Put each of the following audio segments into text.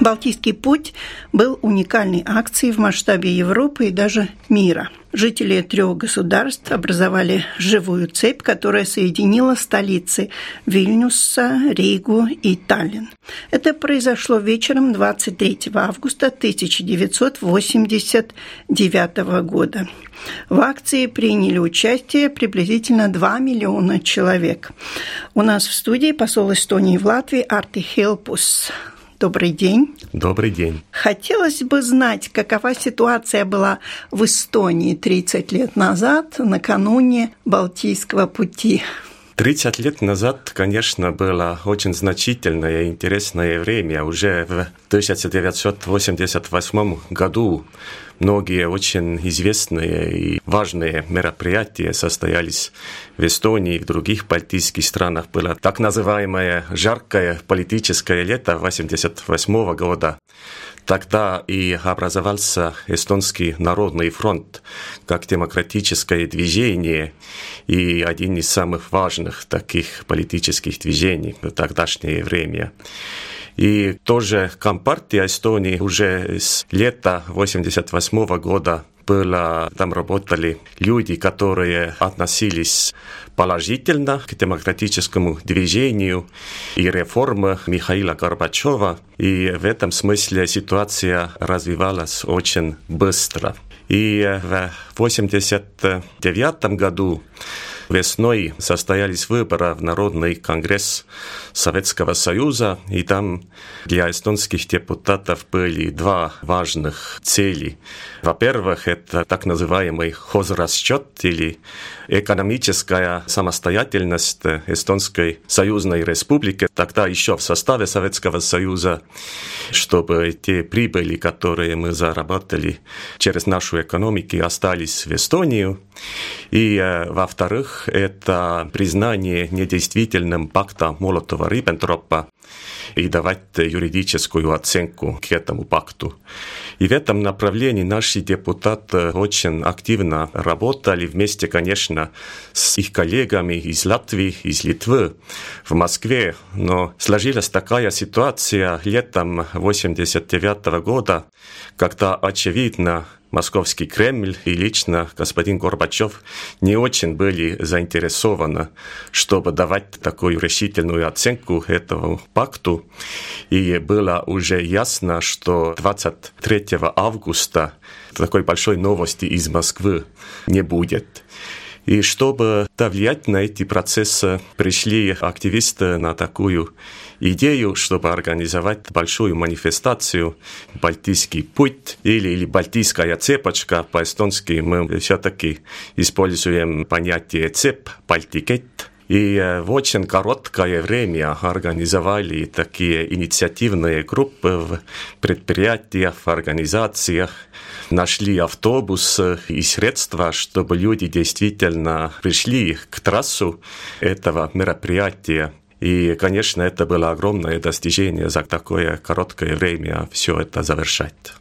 Балтийский путь был уникальной акцией в масштабе Европы и даже мира. Жители трех государств образовали живую цепь, которая соединила столицы Вильнюса, Ригу и Таллин. Это произошло вечером 23 августа 1989 года. В акции приняли участие приблизительно 2 миллиона человек. У нас в студии посол Эстонии в Латвии Арти Хелпус. Добрый день. Добрый день. Хотелось бы знать, какова ситуация была в Эстонии 30 лет назад, накануне Балтийского пути. 30 лет назад, конечно, было очень значительное и интересное время. Уже в 1988 году многие очень известные и важные мероприятия состоялись в Эстонии и в других балтийских странах. Было так называемое жаркое политическое лето 1988 года. Тогда и образовался Эстонский народный фронт как демократическое движение и один из самых важных таких политических движений в тогдашнее время. И тоже Компартия Эстонии уже с лета 88 года было, там работали люди, которые относились положительно к демократическому движению и реформе Михаила Горбачева. И в этом смысле ситуация развивалась очень быстро. И в 1989 году Весной состоялись выборы в Народный конгресс Советского Союза, и там для эстонских депутатов были два важных цели. Во-первых, это так называемый хозрасчет или экономическая самостоятельность Эстонской союзной республики, тогда еще в составе Советского Союза, чтобы те прибыли, которые мы заработали через нашу экономику, остались в Эстонию. И, э, это признание недействительным пакта Молотова-Риббентропа и давать юридическую оценку к этому пакту. И в этом направлении наши депутаты очень активно работали вместе, конечно, с их коллегами из Латвии, из Литвы в Москве. Но сложилась такая ситуация летом 1989 года, когда, очевидно, московский Кремль и лично господин Горбачев не очень были заинтересованы, чтобы давать такую решительную оценку этому пакту. И было уже ясно, что 23 августа такой большой новости из Москвы не будет. И чтобы влиять на эти процессы, пришли активисты на такую идею, чтобы организовать большую манифестацию «Балтийский путь» или, или «Балтийская цепочка». По-эстонски мы все-таки используем понятие «цеп», «балтикет». И э, в очень короткое время организовали такие инициативные группы в предприятиях, в организациях, нашли автобус и средства, чтобы люди действительно пришли к трассу этого мероприятия. И, конечно, это было огромное достижение за такое короткое время все это завершать.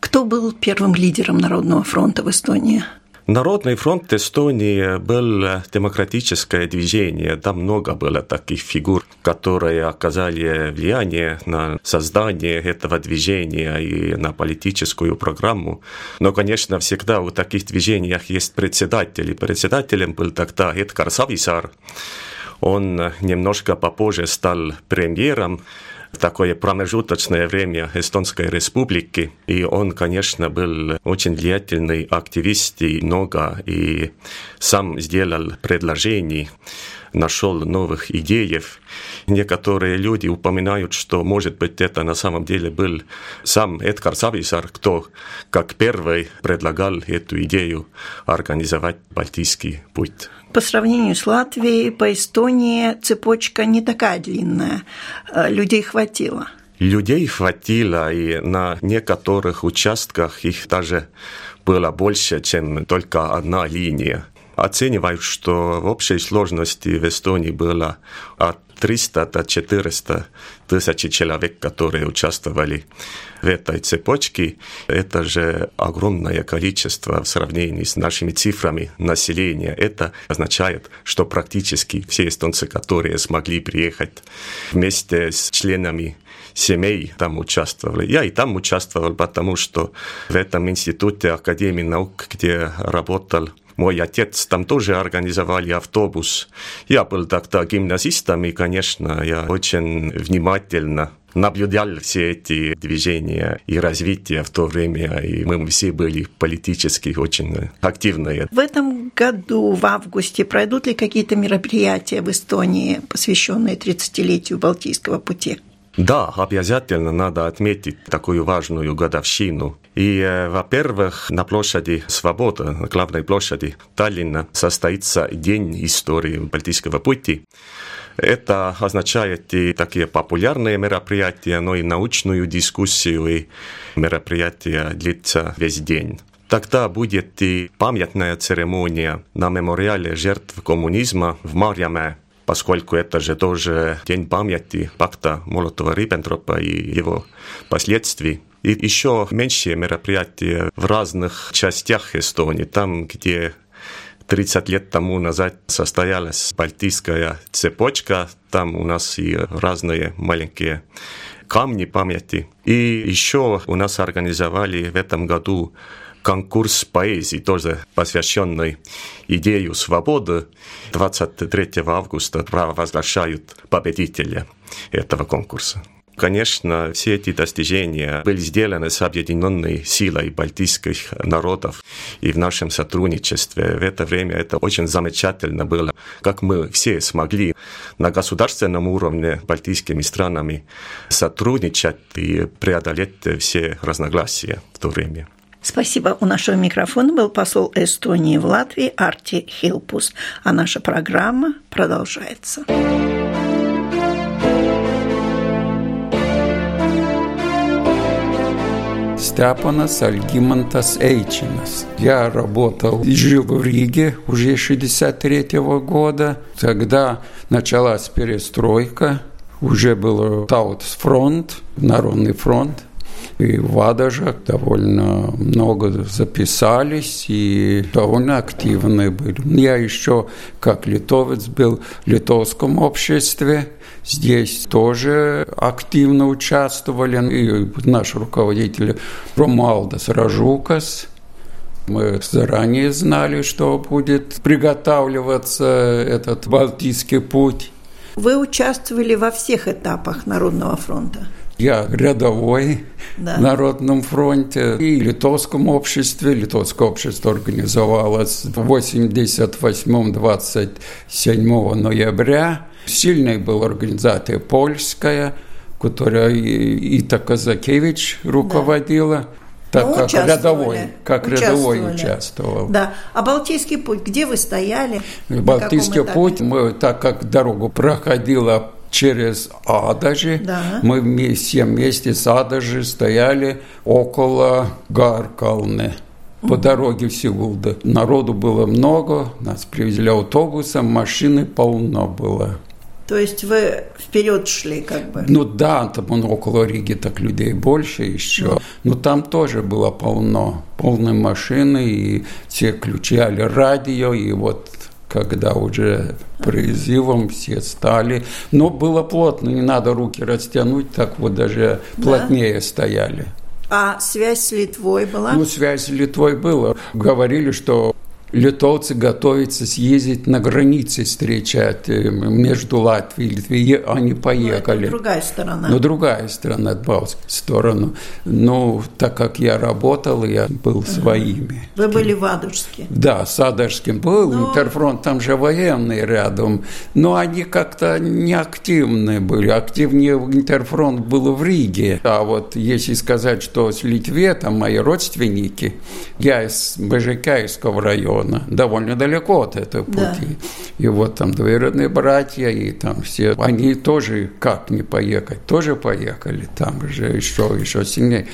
Кто был первым лидером Народного фронта в Эстонии? Народный фронт Эстонии был демократическое движение. Там много было таких фигур, которые оказали влияние на создание этого движения и на политическую программу. Но, конечно, всегда у таких движений есть председатель. И председателем был тогда Эдгар Сависар. Он немножко попозже стал премьером такое промежуточное время Эстонской Республики. И он, конечно, был очень влиятельный активист и много, и сам сделал предложений нашел новых идеев. Некоторые люди упоминают, что, может быть, это на самом деле был сам Эдгар Сависар, кто как первый предлагал эту идею организовать Балтийский путь. По сравнению с Латвией, по Эстонии цепочка не такая длинная. Э, людей хватило. Людей хватило, и на некоторых участках их даже было больше, чем только одна линия. Оценивают, что в общей сложности в Эстонии было от 300 до 400 тысяч человек, которые участвовали в этой цепочке. Это же огромное количество в сравнении с нашими цифрами населения. Это означает, что практически все эстонцы, которые смогли приехать вместе с членами семей там участвовали. Я и там участвовал, потому что в этом институте Академии наук, где работал мой отец, там тоже организовали автобус. Я был тогда гимназистом, и, конечно, я очень внимательно наблюдал все эти движения и развитие в то время, и мы все были политически очень активные. В этом году, в августе, пройдут ли какие-то мероприятия в Эстонии, посвященные 30-летию Балтийского пути? Да, обязательно надо отметить такую важную годовщину. И, э, во-первых, на площади Свободы, на главной площади Таллина, состоится День истории Балтийского пути. Это означает и такие популярные мероприятия, но и научную дискуссию, и мероприятия длится весь день. Тогда будет и памятная церемония на мемориале жертв коммунизма в Марьяме поскольку это же тоже день памяти пакта Молотова-Риббентропа и его последствий. И еще меньшие мероприятия в разных частях Эстонии, там, где 30 лет тому назад состоялась Балтийская цепочка, там у нас и разные маленькие камни памяти. И еще у нас организовали в этом году конкурс поэзии, тоже посвященный идею свободы. 23 августа провозглашают победителя этого конкурса. Конечно, все эти достижения были сделаны с объединенной силой балтийских народов и в нашем сотрудничестве. В это время это очень замечательно было, как мы все смогли на государственном уровне балтийскими странами сотрудничать и преодолеть все разногласия в то время. Спасибо. У нашего микрофона был посол Эстонии в Латвии Арти Хилпус. А наша программа продолжается. Степанас Альгимантас Эйчинас. Я работал и жил в Риге уже 63 -го года. Тогда началась перестройка, уже был Tautas fronte, Народный фронт и в Адажах довольно много записались и довольно активны были. Я еще как литовец был в литовском обществе, Здесь тоже активно участвовали и наш руководитель Ромалдас Ражукас, мы заранее знали, что будет приготавливаться этот Балтийский путь. Вы участвовали во всех этапах Народного фронта? Я рядовой да. в Народном фронте и Литовском обществе. Литовское общество организовалось 88-27 ноября. Сильной была организация польская, которая Ита Казакевич руководила. Да. Так ну, как рядовой, как рядовой участвовал. Да. А Балтийский путь, где вы стояли? Балтийский путь, мы, так как дорогу проходила через Адажи. Да. Мы все вместе с Адажи стояли около Гаркалны по дороге в Сигулда. Народу было много, нас привезли автобусом, машины полно было. То есть вы вперед шли как бы? Ну да, там он около Риги так людей больше еще. Ну. Но там тоже было полно, полные машины, и все включали радио, и вот когда уже призывом все стали. Но было плотно, не надо руки растянуть, так вот даже да? плотнее стояли. А связь с Литвой была? Ну, связь с Литвой была. Говорили, что литовцы готовятся съездить на границе встречать э, между Латвией и Литвой. Они поехали. Ну, другая сторона. Ну, другая сторона, Балтскую сторону. Ну, так как я работал, я был своими. Вы были в Адушске? Да, с Адушским был. Но... Ну, Интерфронт, там же военный рядом. Но они как-то не активны были. Активнее Интерфронт был в Риге. А вот если сказать, что с Литве, там мои родственники, я из Бежекаевского района, района, довольно далеко от этого пути. Да. И вот там двоюродные братья, и там все, они тоже как не поехать, тоже поехали, там же еще, еще сильнее.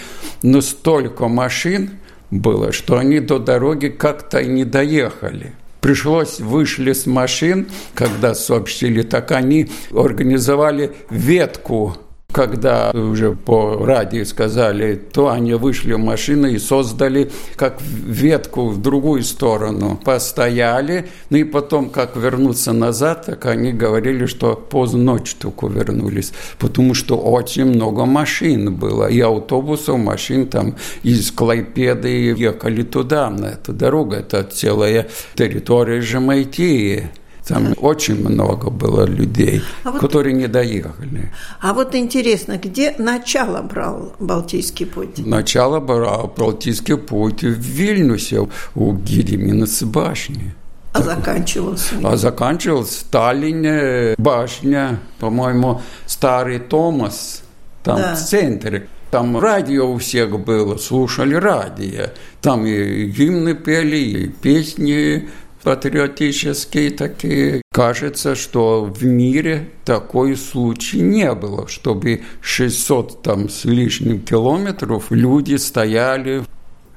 Но столько машин было, что они до дороги как-то и не доехали пришлось, вышли с машин, когда сообщили, так они организовали ветку когда уже по радио сказали, то они вышли в машину и создали как ветку в другую сторону. Постояли, ну и потом, как вернуться назад, так они говорили, что поздно ночью только вернулись, потому что очень много машин было, и автобусов, машин там из Клайпеды ехали туда, на эту дорогу, это целая территория Жемайтии. Там очень много было людей, а вот, которые не доехали. А вот интересно, где начало брал Балтийский путь? Начало брал Балтийский путь в Вильнюсе, у Гедеминец башни. А заканчивался? А заканчивался в Сталине башня, по-моему, старый Томас, там да. в центре. Там радио у всех было, слушали радио. Там и гимны пели, и песни патриотические такие. Кажется, что в мире такой случай не было, чтобы 600 там с лишним километров люди стояли,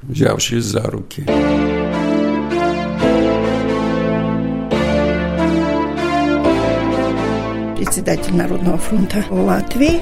взявшись за руки. Председатель Народного фронта Латвии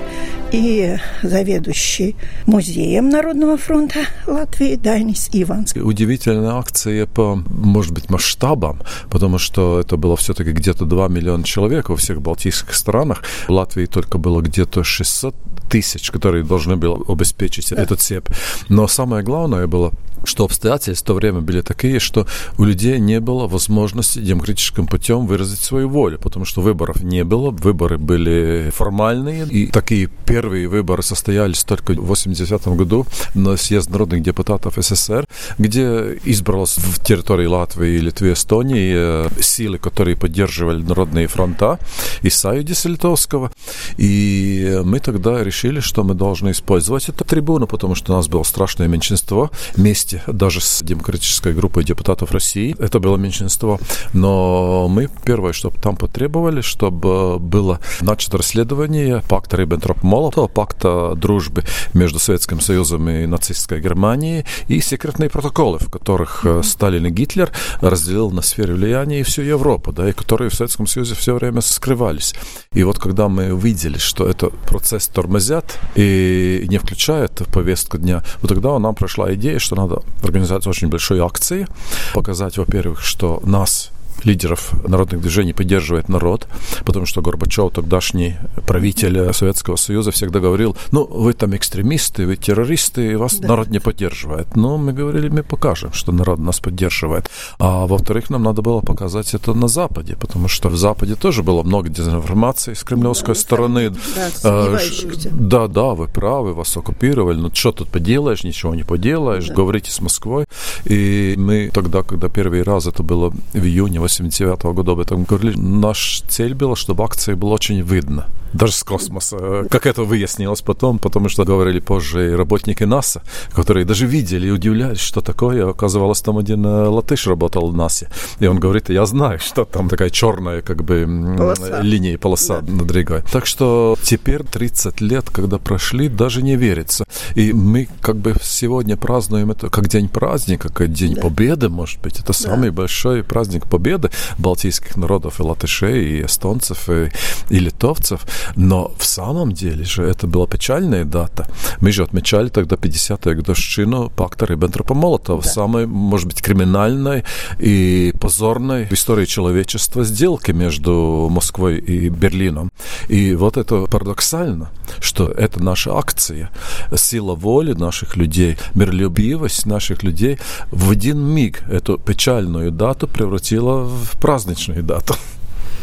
и заведующий музеем Народного фронта Латвии Дайнис Иванс. Удивительная акция по, может быть, масштабам, потому что это было все-таки где-то 2 миллиона человек во всех балтийских странах. В Латвии только было где-то 600 тысяч, которые должны были обеспечить да. эту цепь. Но самое главное было что обстоятельства в то время были такие, что у людей не было возможности демократическим путем выразить свою волю, потому что выборов не было, выборы были формальные, и такие первые выборы состоялись только в 80 году на съезд народных депутатов СССР, где избралось в территории Латвии, Литвы, Эстонии э, силы, которые поддерживали народные фронта и Союза Литовского. И мы тогда решили, что мы должны использовать эту трибуну, потому что у нас было страшное меньшинство вместе вместе даже с демократической группой депутатов России. Это было меньшинство. Но мы первое, что там потребовали, чтобы было начато расследование пакта Риббентроп-Молотова, пакта дружбы между Советским Союзом и нацистской Германией, и секретные протоколы, в которых э, Сталин и Гитлер разделил на сфере влияния всю Европу, да, и которые в Советском Союзе все время скрывались. И вот когда мы увидели, что этот процесс тормозят и не включают в повестку дня, вот тогда нам прошла идея, что надо организовать очень большой акции, показать, во-первых, что нас лидеров народных движений поддерживает народ, потому что Горбачев, тогдашний правитель Советского Союза, всегда говорил, ну, вы там экстремисты, вы террористы, и вас да. народ не поддерживает. Но мы говорили, мы покажем, что народ нас поддерживает. А во-вторых, нам надо было показать это на Западе, потому что в Западе тоже было много дезинформации с кремлевской да, стороны. Да, да, да, вы правы, вас оккупировали, но что тут поделаешь, ничего не поделаешь, да. говорите с Москвой. И мы тогда, когда первый раз, это было в июне 89 -го года об этом говорили, наш цель была, чтобы акция была очень видно. Даже с космоса. Как это выяснилось потом, потому что говорили позже и работники НАСА, которые даже видели и удивлялись, что такое. Оказывалось, там один э, латыш работал в НАСА. И он говорит, я знаю, что там такая черная как бы полоса. линия, полоса да. над рекой. Так что теперь 30 лет, когда прошли, даже не верится. И мы как бы сегодня празднуем это как день праздника, как день да. победы, может быть. Это самый да. большой праздник победы победы балтийских народов, и латышей, и эстонцев, и, и литовцев. Но в самом деле же это была печальная дата. Мы же отмечали тогда 50-ю годовщину пакта Риббентропа-Молотова, да. самой, может быть, криминальной и позорной в истории человечества сделки между Москвой и Берлином. И вот это парадоксально, что это наша акция, сила воли наших людей, миролюбивость наших людей в один миг эту печальную дату превратила в праздничную дату.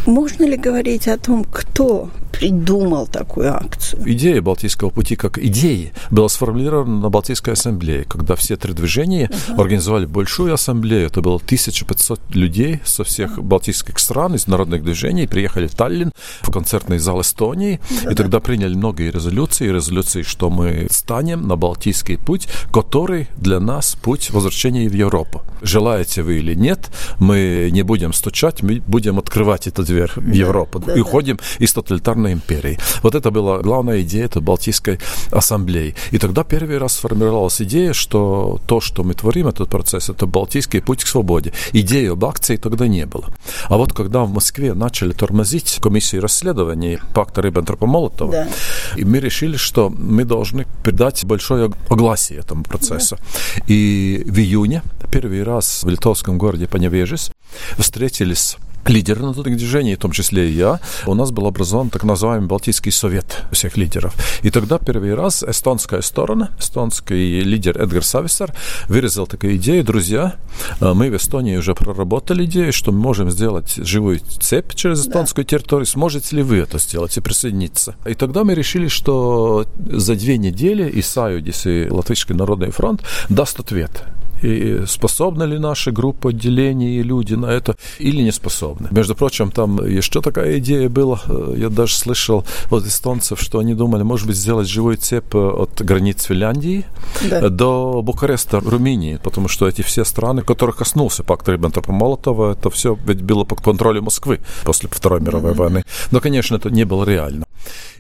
Можно ли говорить о том, кто придумал такую акцию? Идея Балтийского пути как идеи была сформулирована на Балтийской ассамблее, когда все три движения uh-huh. организовали большую ассамблею. Это было 1500 людей со всех uh-huh. балтийских стран, из народных движений, приехали в Таллин, в концертный зал Эстонии, uh-huh. и тогда приняли многие резолюции, резолюции, что мы станем на Балтийский путь, который для нас путь возвращения в Европу. Желаете вы или нет, мы не будем стучать, мы будем открывать этот дверь в Европу да, и да. уходим из тоталитарной империи. Вот это была главная идея этой Балтийской ассамблеи. И тогда первый раз сформировалась идея, что то, что мы творим, этот процесс, это Балтийский путь к свободе. Идеи об акции тогда не было. А вот когда в Москве начали тормозить комиссии расследований пакта Риббентропа-Молотова, да. и мы решили, что мы должны придать большое огласие этому процессу. Да. И в июне первый раз в литовском городе Поневежис встретились лидеры народных движений, в том числе и я, у нас был образован так называемый Балтийский совет всех лидеров. И тогда первый раз эстонская сторона, эстонский лидер Эдгар Сависар выразил такую идею, друзья, э, мы в Эстонии уже проработали идею, что мы можем сделать живую цепь через эстонскую да. территорию, сможете ли вы это сделать и присоединиться? И тогда мы решили, что за две недели и Союз, и Латвийский народный фронт даст ответ и способна ли наша группа отделений и люди на это, или не способны. Между прочим, там еще такая идея была, я даже слышал от эстонцев, что они думали, может быть, сделать живую цепь от границ Финляндии да. до Букареста, Румынии, потому что эти все страны, которых коснулся пакт Риббентропа-Молотова, это все ведь было под контролем Москвы после Второй мировой mm-hmm. войны. Но, конечно, это не было реально.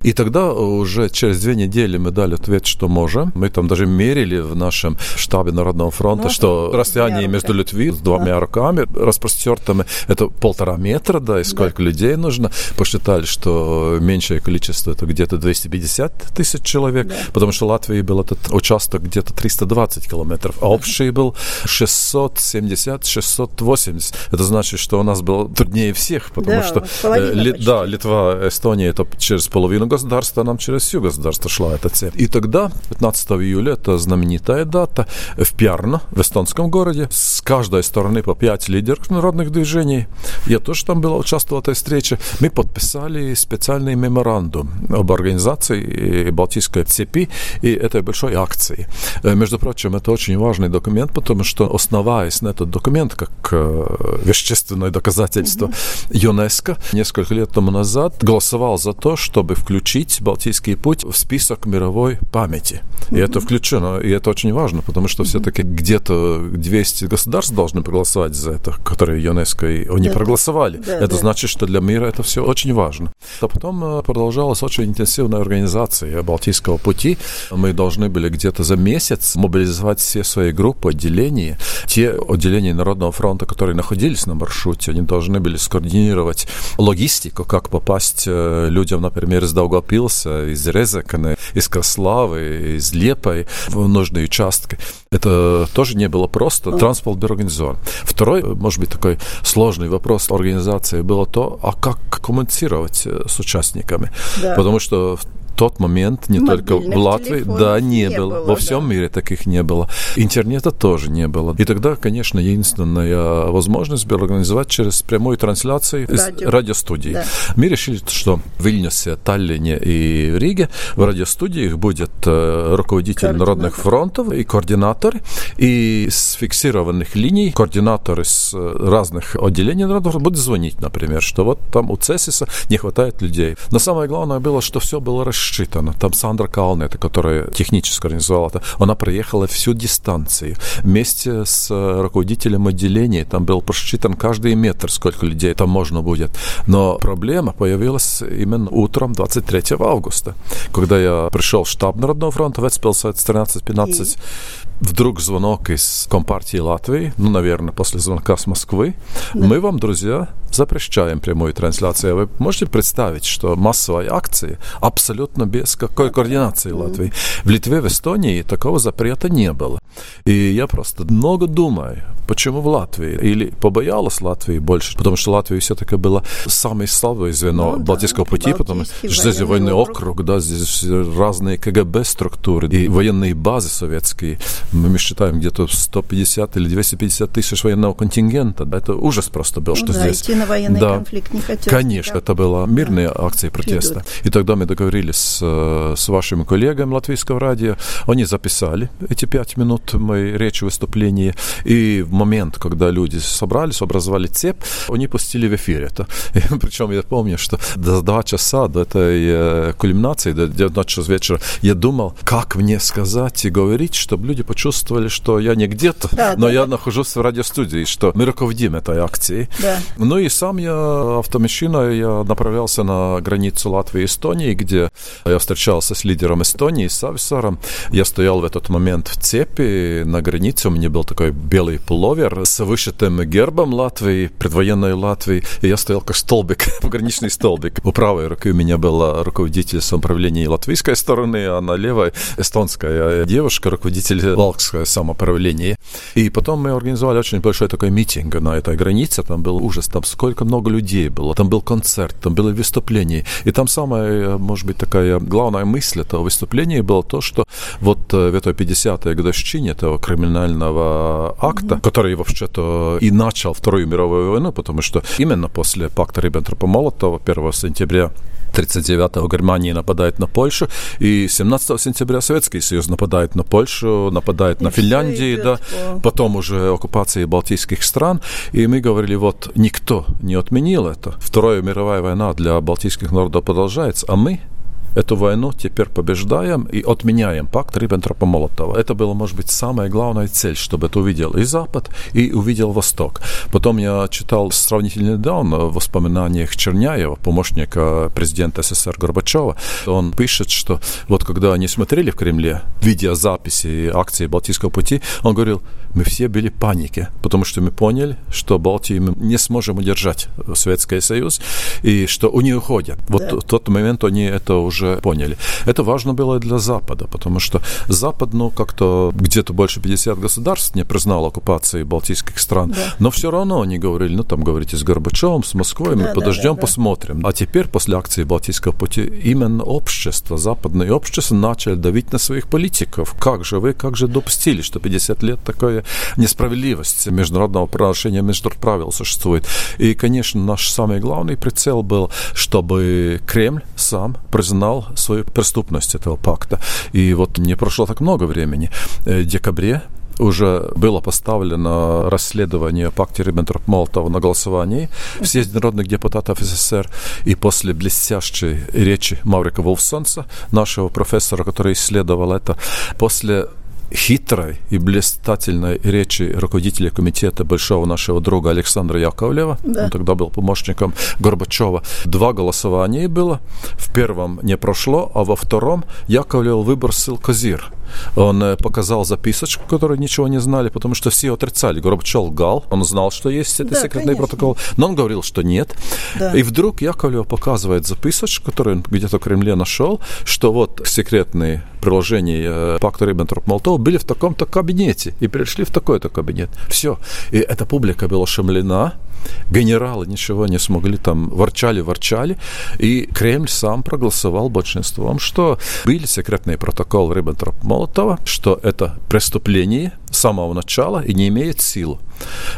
И тогда уже через две недели мы дали ответ, что можем. Мы там даже мерили в нашем штабе Народного фронта, ну, что расстояние между Литвой с двумя да. руками распростертыми это полтора метра, да, и сколько да. людей нужно. Посчитали, что меньшее количество это где-то 250 тысяч человек, да. потому что в Латвии был этот участок где-то 320 километров, а общий был 670-680. Это значит, что у нас было труднее всех, потому да, что э, ли, да, Литва, Эстония это через половину государства, нам через всю государство шла эта цепь. И тогда, 15 июля, это знаменитая дата, в Пьярно, в эстонском городе, с каждой стороны по пять лидеров народных движений. Я тоже там был, участвовал в этой встрече. Мы подписали специальный меморандум об организации Балтийской цепи и этой большой акции. Э, между прочим, это очень важный документ, потому что, основаясь на этот документ, как э, вещественное доказательство, ЮНЕСКО несколько лет тому назад голосовал за то, чтобы включить Балтийский путь в список мировой памяти. И это включено, и это очень важно, потому что все-таки где-то 200 государств должны проголосовать за это, которые ЮНЕСКО не да. проголосовали. Да, это да. значит, что для мира это все очень важно. А потом э, продолжалась очень интенсивная организация Балтийского пути. Мы должны были где-то за месяц мобилизовать все свои группы, отделения. Те отделения Народного фронта, которые находились на маршруте, они должны были скоординировать логистику, как попасть э, людям, например, из Даугавпилса, из Резекана, из Краславы, из Лепой в нужные участки. Это тоже не было просто. Транспорт был организован. Второй, может быть, такой сложный вопрос организации было то, а как коммуницировать э, с участниками. Да. Потому что тот момент не Мобильных только в Латвии, да, не, не было. было. Во всем да. мире таких не было. Интернета тоже не было. И тогда, конечно, единственная возможность была организовать через прямую трансляцию Радио. из радиостудии. Да. Мы решили, что в Вильнюсе, Таллине и Риге в радиостудиях будет э, руководитель народных фронтов и координатор, и с фиксированных линий координаторы с э, разных отделений народов будут звонить, например, что вот там у Цесиса не хватает людей. Но самое главное было, что все было расширено рассчитано. Там Сандра Калнета, которая технически организовала это, она проехала всю дистанцию. Вместе с э, руководителем отделения там был просчитан каждый метр, сколько людей там можно будет. Но проблема появилась именно утром 23 августа, когда я пришел в штаб Народного фронта в Эцпилсайт 13-15 вдруг звонок из Компартии Латвии, ну, наверное, после звонка с Москвы, да. мы вам, друзья, запрещаем прямую трансляцию. Вы можете представить, что массовые акции абсолютно без какой координации Латвии. В Литве, в Эстонии такого запрета не было. И я просто много думаю, почему в Латвии? Или побоялась Латвии больше? Потому что Латвия все-таки была самое слабое звено ну, Балтийского да, пути, потому что здесь военный округ. округ, да, здесь разные КГБ структуры и военные базы советские. Мы считаем где-то 150 или 250 тысяч военного контингента. Да, это ужас просто был, ну, что да, здесь на военный да. конфликт не хотел. Конечно, это была мирные да. акции протеста. Идут. И тогда мы договорились с, э, с вашими коллегами латвийского радио. Они записали эти пять минут моей речи, выступления. И в момент, когда люди собрались, образовали цепь, они пустили в эфир это. И, причем я помню, что до два часа до этой э, кульминации, до 19 часов вечера, я думал, как мне сказать и говорить, чтобы люди почувствовали, что я не где-то, да, но да, я нахожусь в радиостудии, что мы руководим этой акцией. Да. Ну и сам я автомашиной я направлялся на границу Латвии и Эстонии, где я встречался с лидером Эстонии, Сависаром. Я стоял в этот момент в цепи на границе. У меня был такой белый пуловер с вышитым гербом Латвии, предвоенной Латвии. И я стоял как столбик, пограничный столбик. У правой руки у меня была руководитель самоуправления латвийской стороны, а на левой эстонская девушка, руководитель Валкского самоуправления. И потом мы организовали очень большой такой митинг на этой границе. Там был ужас, там сколько много людей было. Там был концерт, там было выступление. И там самая, может быть, такая главная мысль этого выступления была то, что вот э, в этой 50-й годовщине этого криминального акта, mm-hmm. который вообще-то и начал Вторую мировую войну, потому что именно после пакта Риббентропа-Молотова 1 сентября 39-го Германия нападает на Польшу, и 17 сентября Советский Союз нападает на Польшу, нападает и на Финляндию, да, по... потом уже оккупации балтийских стран, и мы говорили, вот никто не отменил это. Вторая мировая война для балтийских народов продолжается, а мы эту войну теперь побеждаем и отменяем пакт Риббентропа-Молотова. Это было, может быть, самая главная цель, чтобы это увидел и Запад, и увидел Восток. Потом я читал сравнительно недавно в воспоминаниях Черняева, помощника президента СССР Горбачева. Он пишет, что вот когда они смотрели в Кремле видеозаписи акции Балтийского пути, он говорил, мы все были в панике, потому что мы поняли, что Балтию мы не сможем удержать Советский Союз, и что они уходят. Вот да. в тот момент они это уже поняли. Это важно было для Запада, потому что Запад, ну, как-то где-то больше 50 государств не признал оккупации балтийских стран, да. но все равно они говорили, ну, там, говорите, с Горбачевым, с Москвой, да, мы подождем, да, да, посмотрим. А теперь, после акции Балтийского пути, именно общество, западное общество начали давить на своих политиков. Как же вы, как же допустили, что 50 лет такое несправедливость международного правоотношения, международных правил существует. И, конечно, наш самый главный прицел был, чтобы Кремль сам признал свою преступность этого пакта. И вот не прошло так много времени. В декабре уже было поставлено расследование пакте Риббентроп-Молотова на голосовании в съезде народных депутатов СССР. И после блестящей речи Маврика Волфсонса, нашего профессора, который исследовал это, после хитрой и блистательной речи руководителя комитета большого нашего друга Александра Яковлева. Да. Он тогда был помощником Горбачева. Два голосования было. В первом не прошло, а во втором Яковлев выбросил козир. Он э, показал записочку, которую ничего не знали, потому что все отрицали. Горбачев лгал, он знал, что есть это да, секретный конечно. протокол, но он говорил, что нет. Да. И вдруг Яковлев показывает записочку, которую он где-то в Кремле нашел, что вот секретные приложения э, пакта Риббентроп-Молотова были в таком-то кабинете и пришли в такой-то кабинет. Все. И эта публика была ошеломлена, генералы ничего не смогли, там ворчали, ворчали, и Кремль сам проголосовал большинством, что были секретные протоколы Риббентроп-Молотова, что это преступление с самого начала и не имеет силы.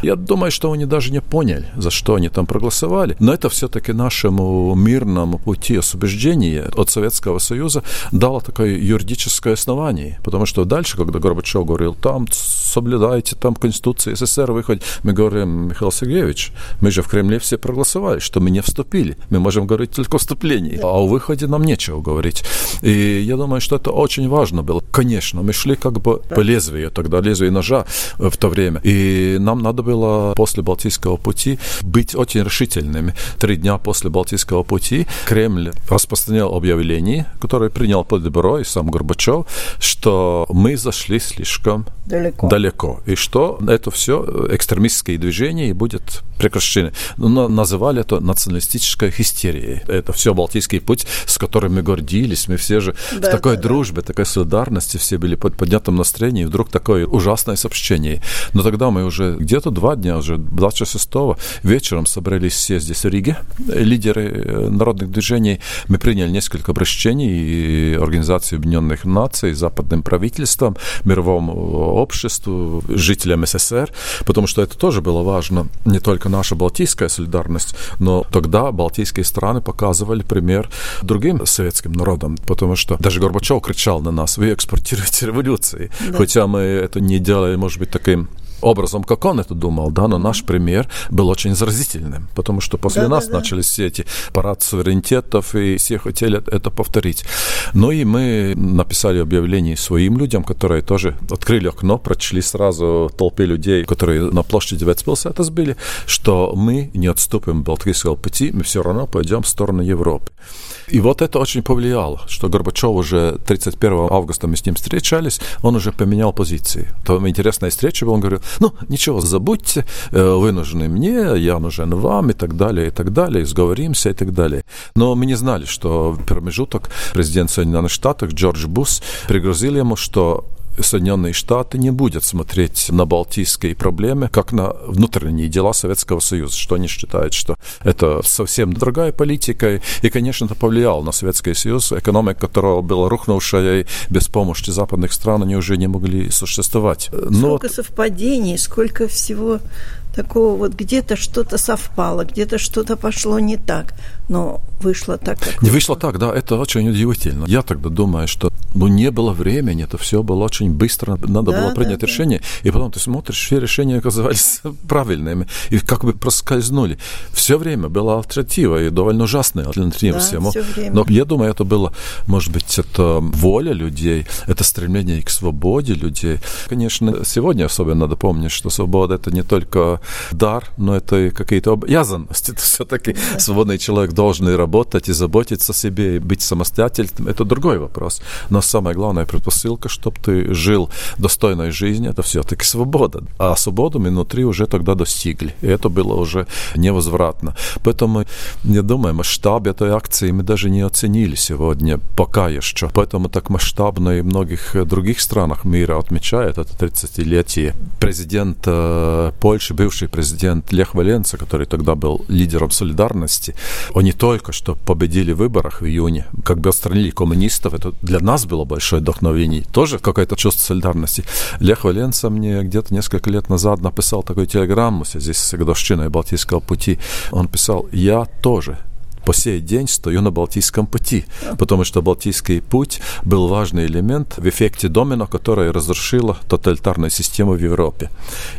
Я думаю, что они даже не поняли, за что они там проголосовали. Но это все-таки нашему мирному пути освобождения от Советского Союза дало такое юридическое основание. Потому что дальше, когда Горбачев говорил, там соблюдайте, там Конституция СССР выходит, мы говорим, Михаил Сергеевич, мы же в Кремле все проголосовали, что мы не вступили. Мы можем говорить только о вступлении. А о выходе нам нечего говорить. И я думаю, что это очень важно было. Конечно, мы шли как бы по лезвию, тогда лезвие лезвие ножа в то время. И нам надо было после Балтийского пути быть очень решительными. Три дня после Балтийского пути Кремль распространял объявление, которое принял Политбюро и сам Горбачев, что мы зашли слишком далеко. далеко. И что это все экстремистские движения и будет прекращены. Но называли это националистической хистерией. Это все Балтийский путь, с которым мы гордились. Мы все же да, в такой да, дружбе, да. такой солидарности все были под поднятым настроением. И вдруг такое ужасное сообщение. Но тогда мы уже где-то два дня, уже 26 вечером собрались все здесь в Риге, лидеры э, народных движений. Мы приняли несколько обращений и Организации Объединенных Наций, западным правительством, мировому обществу, жителям СССР, потому что это тоже было важно не только только наша балтийская солидарность, но тогда балтийские страны показывали пример другим советским народам, потому что даже Горбачев кричал на нас, вы экспортируете революции, да. хотя мы это не ďalej môže byť takým образом, как он это думал, да, но наш пример был очень заразительным, потому что после да, нас да, начались все эти парад суверенитетов, и все хотели это повторить. Ну и мы написали объявление своим людям, которые тоже открыли окно, прочли сразу толпе людей, которые на площади Ветспилса это сбили, что мы не отступим Балтийского пути, мы все равно пойдем в сторону Европы. И вот это очень повлияло, что Горбачев уже 31 августа мы с ним встречались, он уже поменял позиции. То интересная встреча была, он говорил, ну, ничего, забудьте, э, вы нужны мне, я нужен вам, и так далее, и так далее, сговоримся, и так далее. Но мы не знали, что в промежуток президент Соединенных Штатов Джордж Бус пригрозил ему, что Соединенные Штаты не будут смотреть на балтийские проблемы как на внутренние дела Советского Союза, что они считают, что это совсем другая политика. И, конечно, это повлияло на Советский Союз, экономика которого была рухнувшая, и без помощи западных стран они уже не могли существовать. Но... Сколько совпадений, сколько всего такого вот где-то что-то совпало, где-то что-то пошло не так, но вышло так, как Не вышло так, да, это очень удивительно. Я тогда думаю, что ну, не было времени, это все было очень быстро, надо да, было принять да, решение, да. и потом ты смотришь, все решения оказались правильными, и как бы проскользнули. Все время была альтернатива, и довольно ужасная альтернатива да, всему. Но я думаю, это было, может быть, это воля людей, это стремление к свободе людей. Конечно, сегодня особенно надо помнить, что свобода это не только дар, но это и какие-то обязанности. Это все-таки свободный человек должен и работать, и заботиться о себе, и быть самостоятельным. Это другой вопрос. Но самая главная предпосылка, чтобы ты жил достойной жизнью, это все-таки свобода. А свободу мы внутри уже тогда достигли. И это было уже невозвратно. Поэтому, я думаю, масштаб этой акции мы даже не оценили сегодня, пока еще. Поэтому так масштабно и в многих других странах мира отмечают это 30-летие. Президент э, Польши, бывший бывший президент Лех Валенца, который тогда был лидером солидарности, они только что победили в выборах в июне, как бы отстранили коммунистов. Это для нас было большое вдохновение. Тоже какое-то чувство солидарности. Лех Валенца мне где-то несколько лет назад написал такую телеграмму здесь с годовщиной Балтийского пути. Он писал, я тоже по сей день стою на Балтийском пути, потому что Балтийский путь был важный элемент в эффекте домино, которое разрушило тоталитарную систему в Европе.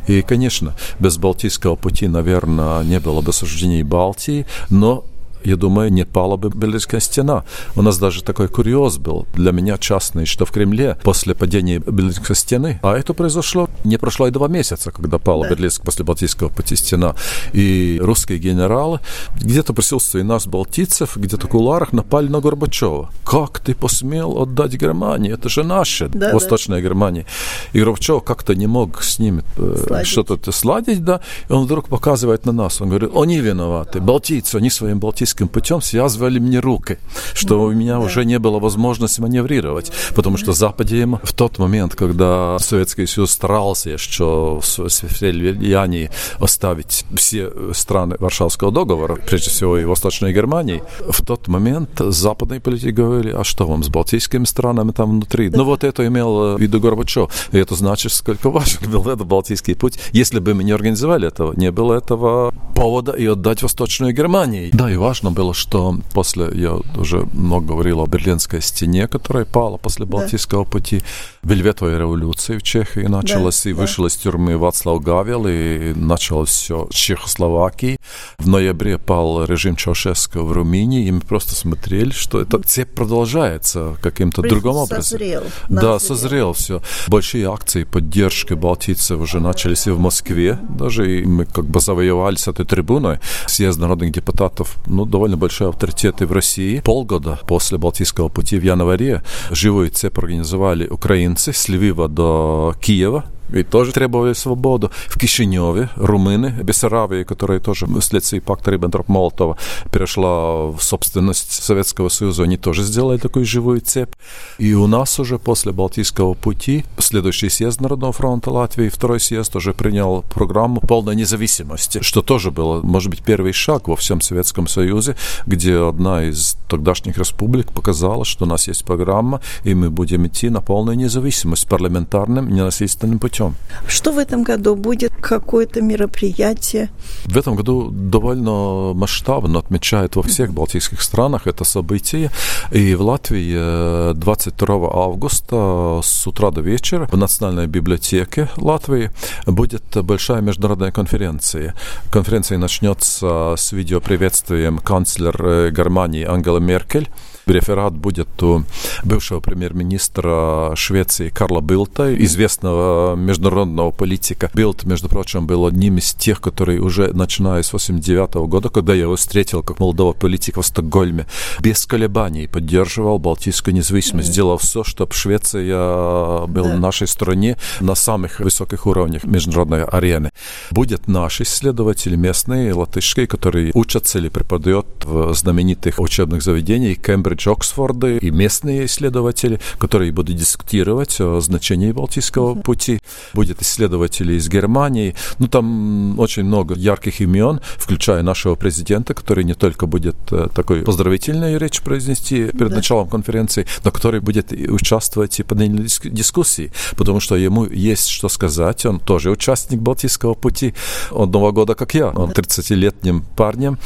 И, конечно, без Балтийского пути, наверное, не было бы суждений Балтии, но я думаю, не пала бы Берлинская стена. У нас даже такой курьез был для меня частный, что в Кремле после падения Берлинской стены, а это произошло, не прошло и два месяца, когда пала да. Берлинская после Балтийского пути стена, и русские генералы где-то присутствие нас, балтийцев, где-то в куларах напали на Горбачева. Как ты посмел отдать Германии? Это же наша да, Восточная да. Германия. И Горбачев как-то не мог с ними э, что-то сладить, да, и он вдруг показывает на нас, он говорит, они виноваты, балтийцы, они своим балтийским физическим путем связывали мне руки, что у меня уже не было возможности маневрировать, потому что Западе в тот момент, когда Советский Союз старался еще в сфере влияния оставить все страны Варшавского договора, прежде всего и Восточной Германии, в тот момент западные политики говорили, а что вам с балтийскими странами там внутри? Ну вот это имел в виду Горбачев. И это значит, сколько важен был этот Балтийский путь. Если бы мы не организовали этого, не было этого повода и отдать Восточную Германию. Да, и важно было, что после, я уже много говорил о Берлинской стене, которая пала после Балтийского да. пути, Вельветовой революции в Чехии началась, да, и да. вышел из тюрьмы Вацлав Гавел, и началось все с Чехословакии. В ноябре пал режим Чаушеско в Румынии, и мы просто смотрели, что это все продолжается каким-то другим образом. Созрел. Да, созрел все. Большие акции поддержки балтийцев уже начались и в Москве. Даже и мы как бы завоевали с этой трибуной съезд народных депутатов, ну, довольно большой авторитет и в России. Полгода после Балтийского пути в январе живую цепь организовали украинцы с Львива до Киева и тоже требовали свободу. В Кишиневе румыны, Бессарабия, которая тоже вследствие пакта Риббентроп-Молотова перешла в собственность Советского Союза, они тоже сделали такую живую цепь. И у нас уже после Балтийского пути следующий съезд Народного фронта Латвии, второй съезд уже принял программу полной независимости, что тоже было, может быть, первый шаг во всем Советском Союзе, где одна из тогдашних республик показала, что у нас есть программа, и мы будем идти на полную независимость парламентарным, ненасильственным путем путем. Что в этом году будет? Какое-то мероприятие? В этом году довольно масштабно отмечают во всех балтийских странах это событие. И в Латвии 22 э, августа с утра до вечера в Национальной библиотеке Латвии будет большая международная конференция. Конференция начнется с видеоприветствием канцлер э, Германии Ангела Меркель Реферат будет у бывшего премьер-министра Швеции Карла Билта, известного международного политика. Билт, между прочим, был одним из тех, которые уже начиная с 89 года, когда я его встретил как молодого политика в Стокгольме, без колебаний поддерживал Балтийскую независимость, сделал все, чтобы Швеция была да. нашей стране на самых высоких уровнях международной арены. Будет наши исследователи местные, латышские, которые учатся или преподают в знаменитых учебных заведениях Кембридж Кембридж, Оксфорды и местные исследователи, которые будут дискутировать о значении Балтийского uh-huh. пути. Будет исследователи из Германии. Ну, там очень много ярких имен, включая нашего президента, который не только будет э, такой поздравительную речь произнести перед да. началом конференции, но который будет участвовать и по дискуссии, потому что ему есть что сказать. Он тоже участник Балтийского пути одного года, как я. Он 30-летним парнем,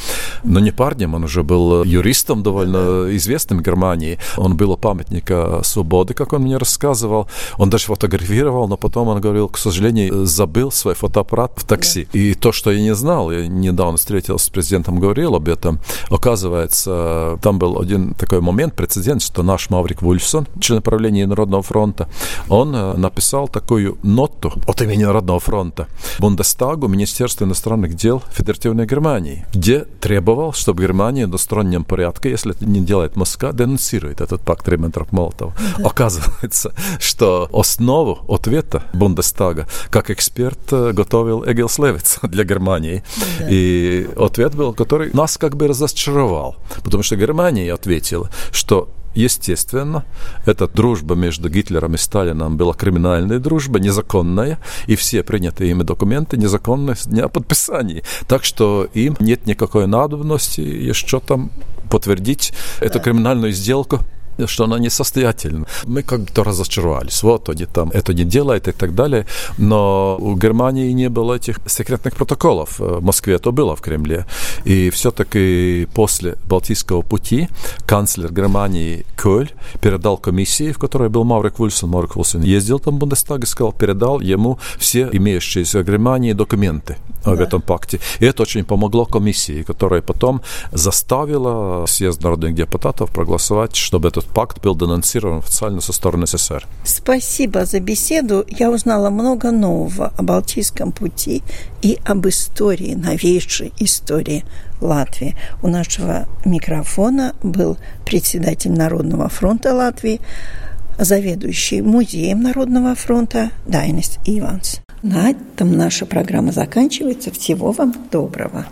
но не парнем, он уже был юристом довольно известным известным в Германии. Он был у памятника свободы, как он мне рассказывал. Он даже фотографировал, но потом он говорил, к сожалению, забыл свой фотоаппарат в такси. Да. И то, что я не знал, я недавно встретился с президентом, говорил об этом. Оказывается, там был один такой момент, прецедент, что наш Маврик Вульфсон, член правления Народного фронта, он э, написал такую ноту от имени Народного фронта Бундестагу, Министерству иностранных дел Федеративной Германии, где требовал, чтобы Германия в двустороннем порядке, если это не делает Москва денонсирует этот пакт Риббентроп-Молотова. Оказывается, что основу ответа Бундестага как эксперт э, готовил Эгил Слевиц для Германии. Да. И ответ был, который нас как бы разочаровал, потому что Германия ответила, что Естественно, эта дружба между Гитлером и Сталином была криминальная дружба, незаконная, и все принятые ими документы незаконны с дня подписания. Так что им нет никакой надобности еще там подтвердить эту криминальную сделку что она несостоятельна. Мы как-то разочаровались. Вот они там это не делают и так далее. Но у Германии не было этих секретных протоколов. В Москве это было в Кремле. И все-таки после Балтийского пути канцлер Германии Кölь передал комиссии, в которой был Маврик Вульсон. Маврик Вульсон ездил там в Бундестаг и сказал, передал ему все имеющиеся в Германии документы да. об этом пакте. И это очень помогло комиссии, которая потом заставила съезд народных депутатов проголосовать, чтобы этот пакт был денонсирован официально со стороны СССР. Спасибо за беседу. Я узнала много нового о Балтийском пути и об истории, новейшей истории Латвии. У нашего микрофона был председатель Народного фронта Латвии, заведующий музеем Народного фронта Дайнис Иванс. На этом наша программа заканчивается. Всего вам доброго.